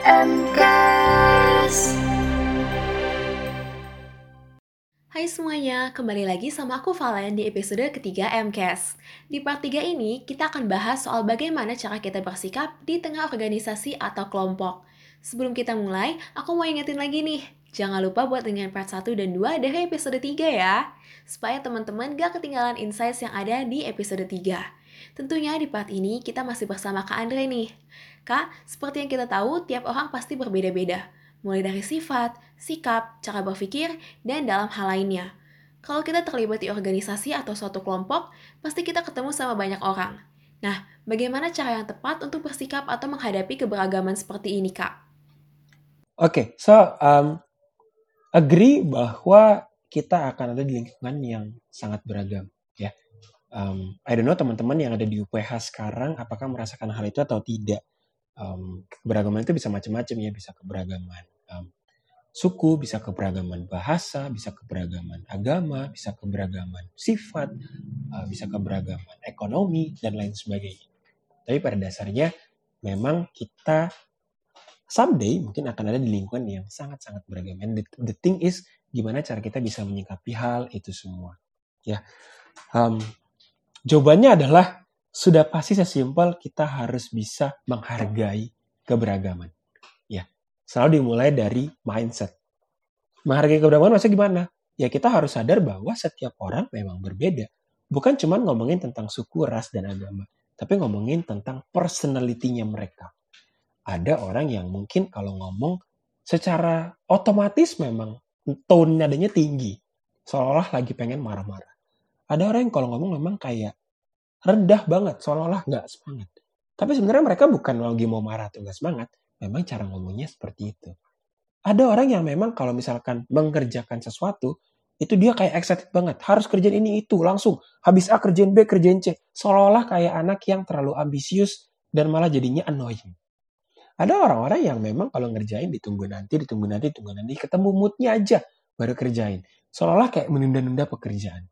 MCAS. Hai semuanya, kembali lagi sama aku Valen di episode ketiga MCAS. Di part 3 ini, kita akan bahas soal bagaimana cara kita bersikap di tengah organisasi atau kelompok. Sebelum kita mulai, aku mau ingetin lagi nih, jangan lupa buat dengan part 1 dan 2 dari episode 3 ya, supaya teman-teman gak ketinggalan insights yang ada di episode 3. Tentunya di part ini kita masih bersama Kak Andre nih. Kak, seperti yang kita tahu, tiap orang pasti berbeda-beda. Mulai dari sifat, sikap, cara berpikir, dan dalam hal lainnya. Kalau kita terlibat di organisasi atau suatu kelompok, pasti kita ketemu sama banyak orang. Nah, bagaimana cara yang tepat untuk bersikap atau menghadapi keberagaman seperti ini, Kak? Oke, okay, so um, agree bahwa kita akan ada di lingkungan yang sangat beragam um, I don't know teman-teman yang ada di UPH sekarang apakah merasakan hal itu atau tidak. Um, keberagaman itu bisa macam-macam ya, bisa keberagaman um, suku, bisa keberagaman bahasa, bisa keberagaman agama, bisa keberagaman sifat, uh, bisa keberagaman ekonomi dan lain sebagainya. Tapi pada dasarnya memang kita someday mungkin akan ada di lingkungan yang sangat-sangat beragam. And the, the thing is gimana cara kita bisa menyikapi hal itu semua. Ya, um, Jawabannya adalah sudah pasti sesimpel kita harus bisa menghargai keberagaman. Ya, selalu dimulai dari mindset. Menghargai keberagaman maksudnya gimana? Ya kita harus sadar bahwa setiap orang memang berbeda. Bukan cuma ngomongin tentang suku, ras, dan agama. Tapi ngomongin tentang personality-nya mereka. Ada orang yang mungkin kalau ngomong secara otomatis memang tone nadanya tinggi. Seolah-olah lagi pengen marah-marah. Ada orang yang kalau ngomong memang kayak rendah banget, seolah-olah nggak semangat. Tapi sebenarnya mereka bukan lagi mau marah atau nggak semangat, memang cara ngomongnya seperti itu. Ada orang yang memang kalau misalkan mengerjakan sesuatu, itu dia kayak excited banget. Harus kerjain ini itu langsung. Habis A kerjain B, kerjain C. Seolah-olah kayak anak yang terlalu ambisius dan malah jadinya annoying. Ada orang-orang yang memang kalau ngerjain ditunggu nanti, ditunggu nanti, ditunggu nanti. Ketemu moodnya aja baru kerjain. Seolah-olah kayak menunda-nunda pekerjaan.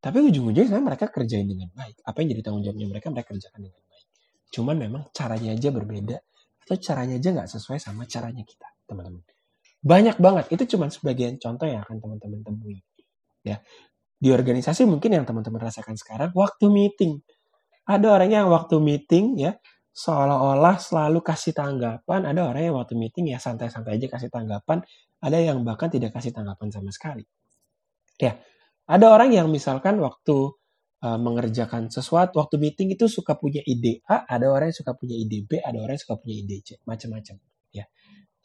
Tapi ujung-ujungnya mereka kerjain dengan baik. Apa yang jadi tanggung jawabnya mereka, mereka kerjakan dengan baik. Cuman memang caranya aja berbeda. Atau caranya aja nggak sesuai sama caranya kita, teman-teman. Banyak banget. Itu cuma sebagian contoh yang akan teman-teman temui. Ya. Di organisasi mungkin yang teman-teman rasakan sekarang, waktu meeting. Ada orang yang waktu meeting ya, seolah-olah selalu kasih tanggapan. Ada orang yang waktu meeting ya santai-santai aja kasih tanggapan. Ada yang bahkan tidak kasih tanggapan sama sekali. Ya, ada orang yang misalkan waktu uh, mengerjakan sesuatu, waktu meeting itu suka punya ide A, ada orang yang suka punya ide B, ada orang yang suka punya ide C, macam-macam. Ya.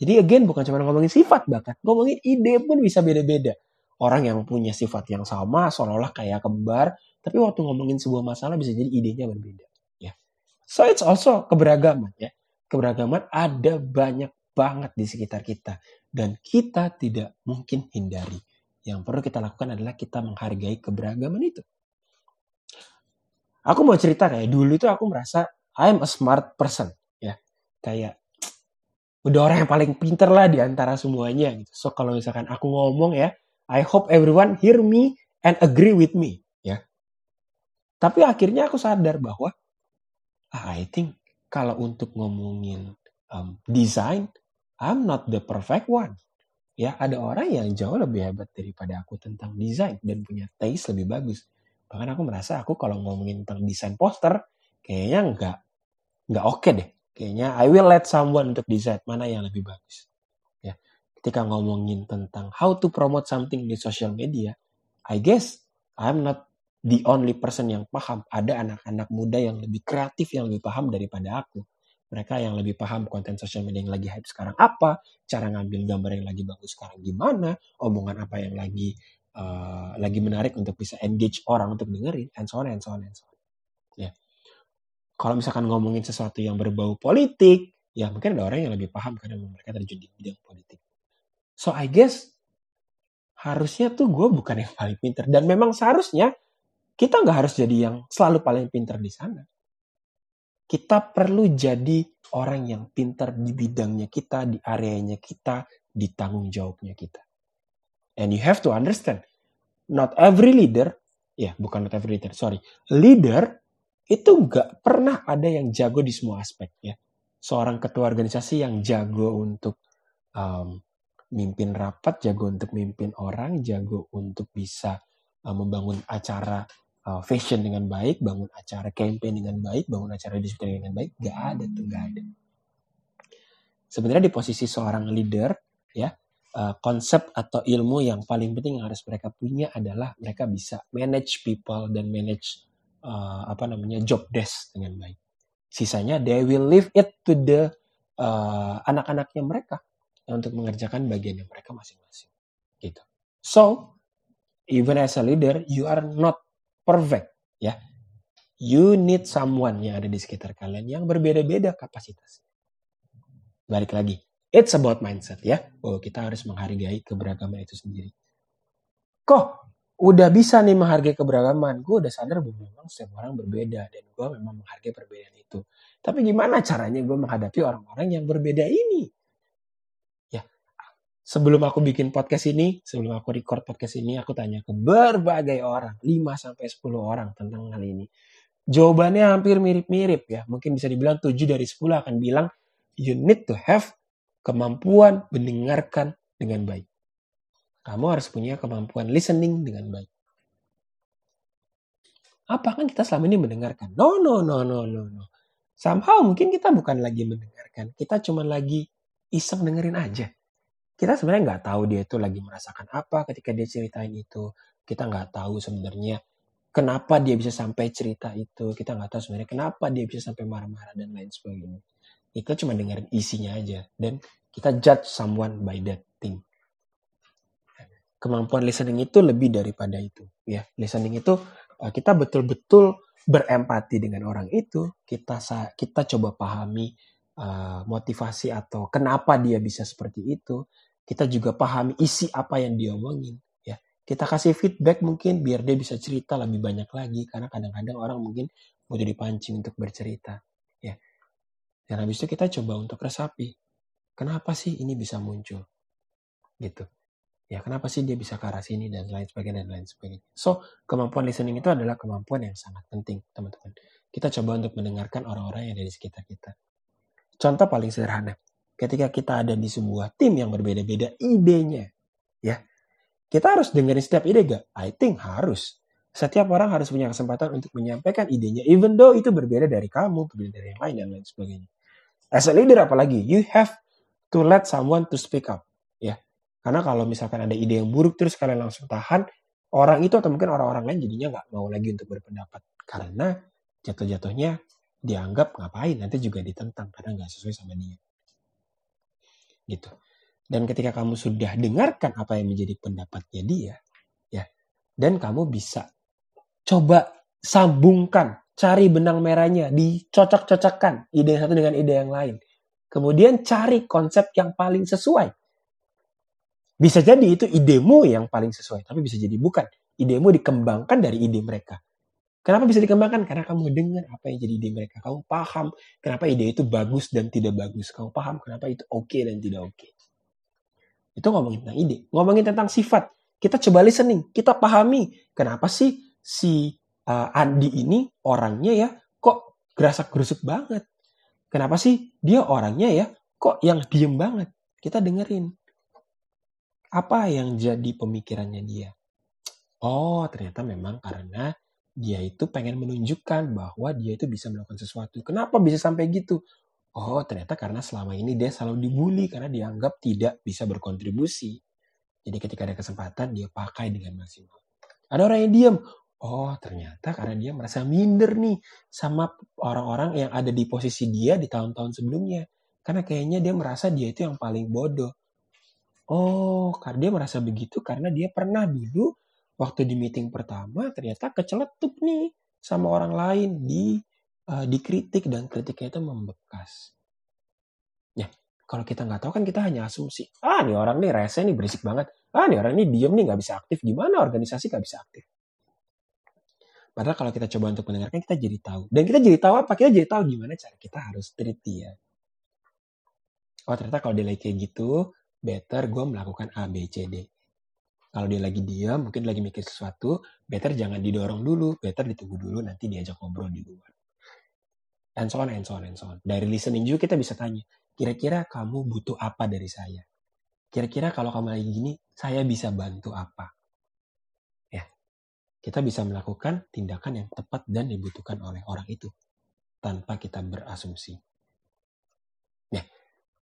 Jadi again bukan cuma ngomongin sifat bahkan, ngomongin ide pun bisa beda-beda. Orang yang punya sifat yang sama, seolah-olah kayak kembar, tapi waktu ngomongin sebuah masalah bisa jadi idenya berbeda. Ya. So it's also keberagaman ya. Keberagaman ada banyak banget di sekitar kita dan kita tidak mungkin hindari. Yang perlu kita lakukan adalah kita menghargai keberagaman itu. Aku mau cerita kayak dulu itu aku merasa I'm a smart person ya. Kayak udah orang yang paling pinter lah di antara semuanya gitu. So kalau misalkan aku ngomong ya, I hope everyone hear me and agree with me ya. Tapi akhirnya aku sadar bahwa ah, I think kalau untuk ngomongin um, design, I'm not the perfect one ya ada orang yang jauh lebih hebat daripada aku tentang desain dan punya taste lebih bagus. Bahkan aku merasa aku kalau ngomongin tentang desain poster kayaknya nggak nggak oke okay deh. Kayaknya I will let someone untuk desain mana yang lebih bagus. Ya, ketika ngomongin tentang how to promote something di social media, I guess I'm not the only person yang paham. Ada anak-anak muda yang lebih kreatif yang lebih paham daripada aku mereka yang lebih paham konten sosial media yang lagi hype sekarang apa, cara ngambil gambar yang lagi bagus sekarang gimana, omongan apa yang lagi uh, lagi menarik untuk bisa engage orang untuk dengerin, and so on, and so on, and so on. Ya. Kalau misalkan ngomongin sesuatu yang berbau politik, ya mungkin ada orang yang lebih paham karena mereka terjun di bidang politik. So I guess harusnya tuh gue bukan yang paling pinter dan memang seharusnya kita nggak harus jadi yang selalu paling pinter di sana kita perlu jadi orang yang pintar di bidangnya kita, di areanya kita, di tanggung jawabnya kita. And you have to understand, not every leader, ya bukan not every leader, sorry, leader itu nggak pernah ada yang jago di semua aspek ya. seorang ketua organisasi yang jago untuk um, mimpin rapat, jago untuk mimpin orang, jago untuk bisa uh, membangun acara uh, fashion dengan baik, bangun acara campaign dengan baik, bangun acara diskusi dengan baik, gak ada tuh, gak ada. Sebenarnya di posisi seorang leader, ya uh, konsep atau ilmu yang paling penting yang harus mereka punya adalah mereka bisa manage people dan manage uh, apa namanya job desk dengan baik. Sisanya they will leave it to the uh, anak-anaknya mereka untuk mengerjakan bagian yang mereka masing-masing. Gitu. So, even as a leader, you are not perfect, ya. You need someone yang ada di sekitar kalian yang berbeda-beda kapasitas. Balik lagi, it's about mindset ya. Oh, kita harus menghargai keberagaman itu sendiri. Kok udah bisa nih menghargai keberagaman? Gue udah sadar bahwa memang setiap orang berbeda dan gue memang menghargai perbedaan itu. Tapi gimana caranya gue menghadapi orang-orang yang berbeda ini? Sebelum aku bikin podcast ini, sebelum aku record podcast ini, aku tanya ke berbagai orang, 5 sampai 10 orang tentang hal ini. Jawabannya hampir mirip-mirip ya. Mungkin bisa dibilang 7 dari 10 akan bilang you need to have kemampuan mendengarkan dengan baik. Kamu harus punya kemampuan listening dengan baik. Apa kan kita selama ini mendengarkan? No, no, no, no, no, no. Somehow mungkin kita bukan lagi mendengarkan. Kita cuma lagi iseng dengerin aja kita sebenarnya nggak tahu dia itu lagi merasakan apa ketika dia ceritain itu. Kita nggak tahu sebenarnya kenapa dia bisa sampai cerita itu. Kita nggak tahu sebenarnya kenapa dia bisa sampai marah-marah dan lain sebagainya. Kita cuma dengerin isinya aja. Dan kita judge someone by that thing. Kemampuan listening itu lebih daripada itu. ya Listening itu eh, kita betul-betul berempati dengan orang itu. Kita kita coba pahami uh, motivasi atau kenapa dia bisa seperti itu kita juga pahami isi apa yang dia omongin ya. Kita kasih feedback mungkin biar dia bisa cerita lebih banyak lagi karena kadang-kadang orang mungkin mau jadi pancing untuk bercerita ya. Dan habis itu kita coba untuk resapi kenapa sih ini bisa muncul gitu. Ya kenapa sih dia bisa ke arah sini dan lain sebagainya dan lain sebagainya. So kemampuan listening itu adalah kemampuan yang sangat penting teman-teman. Kita coba untuk mendengarkan orang-orang yang ada di sekitar kita. Contoh paling sederhana ketika kita ada di sebuah tim yang berbeda-beda idenya, ya. Kita harus dengerin setiap ide gak? I think harus. Setiap orang harus punya kesempatan untuk menyampaikan idenya, even though itu berbeda dari kamu, berbeda dari yang lain, dan lain sebagainya. As a leader apalagi, you have to let someone to speak up. ya. Karena kalau misalkan ada ide yang buruk, terus kalian langsung tahan, orang itu atau mungkin orang-orang lain jadinya nggak mau lagi untuk berpendapat. Karena jatuh-jatuhnya dianggap ngapain, nanti juga ditentang karena nggak sesuai sama dia gitu. Dan ketika kamu sudah dengarkan apa yang menjadi pendapatnya dia, ya, dan kamu bisa coba sambungkan, cari benang merahnya, dicocok-cocokkan ide satu dengan ide yang lain. Kemudian cari konsep yang paling sesuai. Bisa jadi itu idemu yang paling sesuai, tapi bisa jadi bukan. Idemu dikembangkan dari ide mereka. Kenapa bisa dikembangkan? Karena kamu dengar apa yang jadi ide mereka. Kamu paham kenapa ide itu bagus dan tidak bagus. Kamu paham kenapa itu oke okay dan tidak oke. Okay. Itu ngomongin tentang ide. Ngomongin tentang sifat. Kita coba listening. Kita pahami kenapa sih si uh, Andi ini orangnya ya kok gerasak gerusuk banget. Kenapa sih dia orangnya ya kok yang diem banget. Kita dengerin. Apa yang jadi pemikirannya dia? Oh ternyata memang karena dia itu pengen menunjukkan bahwa dia itu bisa melakukan sesuatu. Kenapa bisa sampai gitu? Oh, ternyata karena selama ini dia selalu dibully karena dianggap tidak bisa berkontribusi. Jadi ketika ada kesempatan dia pakai dengan maksimal. Ada orang yang diam. Oh, ternyata karena dia merasa minder nih sama orang-orang yang ada di posisi dia di tahun-tahun sebelumnya. Karena kayaknya dia merasa dia itu yang paling bodoh. Oh, karena dia merasa begitu karena dia pernah dulu waktu di meeting pertama ternyata keceletup nih sama orang lain di uh, dikritik dan kritiknya itu membekas. Ya, kalau kita nggak tahu kan kita hanya asumsi. Ah, nih orang nih rese nih berisik banget. Ah, nih orang ini diem nih nggak bisa aktif. Gimana organisasi nggak bisa aktif? Padahal kalau kita coba untuk mendengarkan kita jadi tahu. Dan kita jadi tahu apa? Kita jadi tahu gimana cara kita harus treat dia. Oh ternyata kalau dia kayak gitu, better gue melakukan A, B, C, D. Kalau dia lagi diam, mungkin lagi mikir sesuatu, better jangan didorong dulu, better ditunggu dulu nanti diajak ngobrol di luar. and so on, and so on, and so on. Dari listening juga kita bisa tanya, kira-kira kamu butuh apa dari saya? Kira-kira kalau kamu lagi gini, saya bisa bantu apa? Ya, kita bisa melakukan tindakan yang tepat dan dibutuhkan oleh orang itu tanpa kita berasumsi. Ya,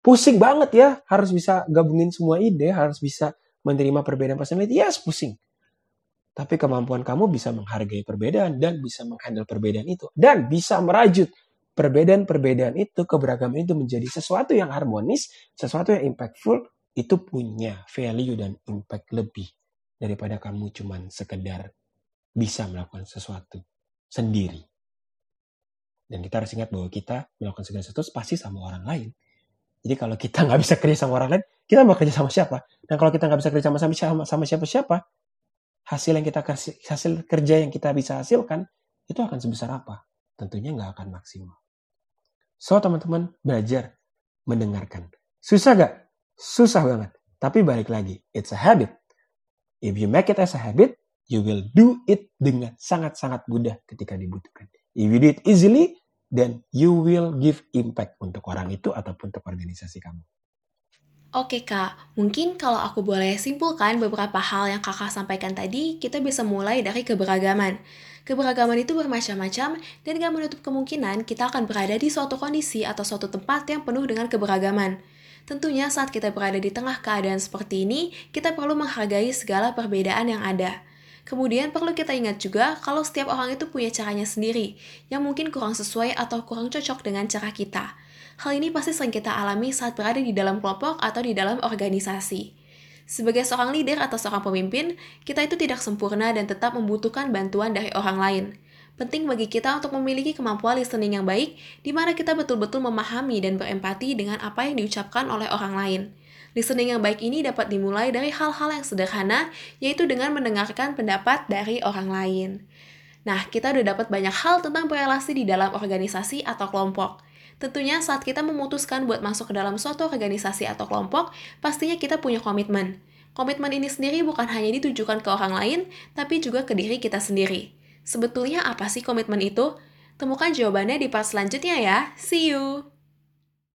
pusing banget ya, harus bisa gabungin semua ide, harus bisa menerima perbedaan personality. Yes, pusing. Tapi kemampuan kamu bisa menghargai perbedaan dan bisa menghandle perbedaan itu. Dan bisa merajut perbedaan-perbedaan itu, keberagaman itu menjadi sesuatu yang harmonis, sesuatu yang impactful, itu punya value dan impact lebih daripada kamu cuman sekedar bisa melakukan sesuatu sendiri. Dan kita harus ingat bahwa kita melakukan segala sesuatu pasti sama orang lain. Jadi kalau kita nggak bisa kerja sama orang lain, kita mau kerja sama siapa? Dan kalau kita nggak bisa kerja sama sama sama siapa-siapa, hasil yang kita hasil kerja yang kita bisa hasilkan itu akan sebesar apa? Tentunya nggak akan maksimal. So teman-teman belajar mendengarkan. Susah gak? Susah banget. Tapi balik lagi, it's a habit. If you make it as a habit, you will do it dengan sangat-sangat mudah ketika dibutuhkan. If you do it easily, then you will give impact untuk orang itu ataupun untuk organisasi kamu. Oke kak, mungkin kalau aku boleh simpulkan beberapa hal yang kakak sampaikan tadi, kita bisa mulai dari keberagaman. Keberagaman itu bermacam-macam dan gak menutup kemungkinan kita akan berada di suatu kondisi atau suatu tempat yang penuh dengan keberagaman. Tentunya saat kita berada di tengah keadaan seperti ini, kita perlu menghargai segala perbedaan yang ada. Kemudian perlu kita ingat juga kalau setiap orang itu punya caranya sendiri, yang mungkin kurang sesuai atau kurang cocok dengan cara kita. Hal ini pasti sering kita alami saat berada di dalam kelompok atau di dalam organisasi. Sebagai seorang leader atau seorang pemimpin, kita itu tidak sempurna dan tetap membutuhkan bantuan dari orang lain. Penting bagi kita untuk memiliki kemampuan listening yang baik, di mana kita betul-betul memahami dan berempati dengan apa yang diucapkan oleh orang lain. Listening yang baik ini dapat dimulai dari hal-hal yang sederhana, yaitu dengan mendengarkan pendapat dari orang lain. Nah, kita udah dapat banyak hal tentang relasi di dalam organisasi atau kelompok. Tentunya saat kita memutuskan buat masuk ke dalam suatu organisasi atau kelompok, pastinya kita punya komitmen. Komitmen ini sendiri bukan hanya ditujukan ke orang lain, tapi juga ke diri kita sendiri. Sebetulnya apa sih komitmen itu? Temukan jawabannya di part selanjutnya ya. See you!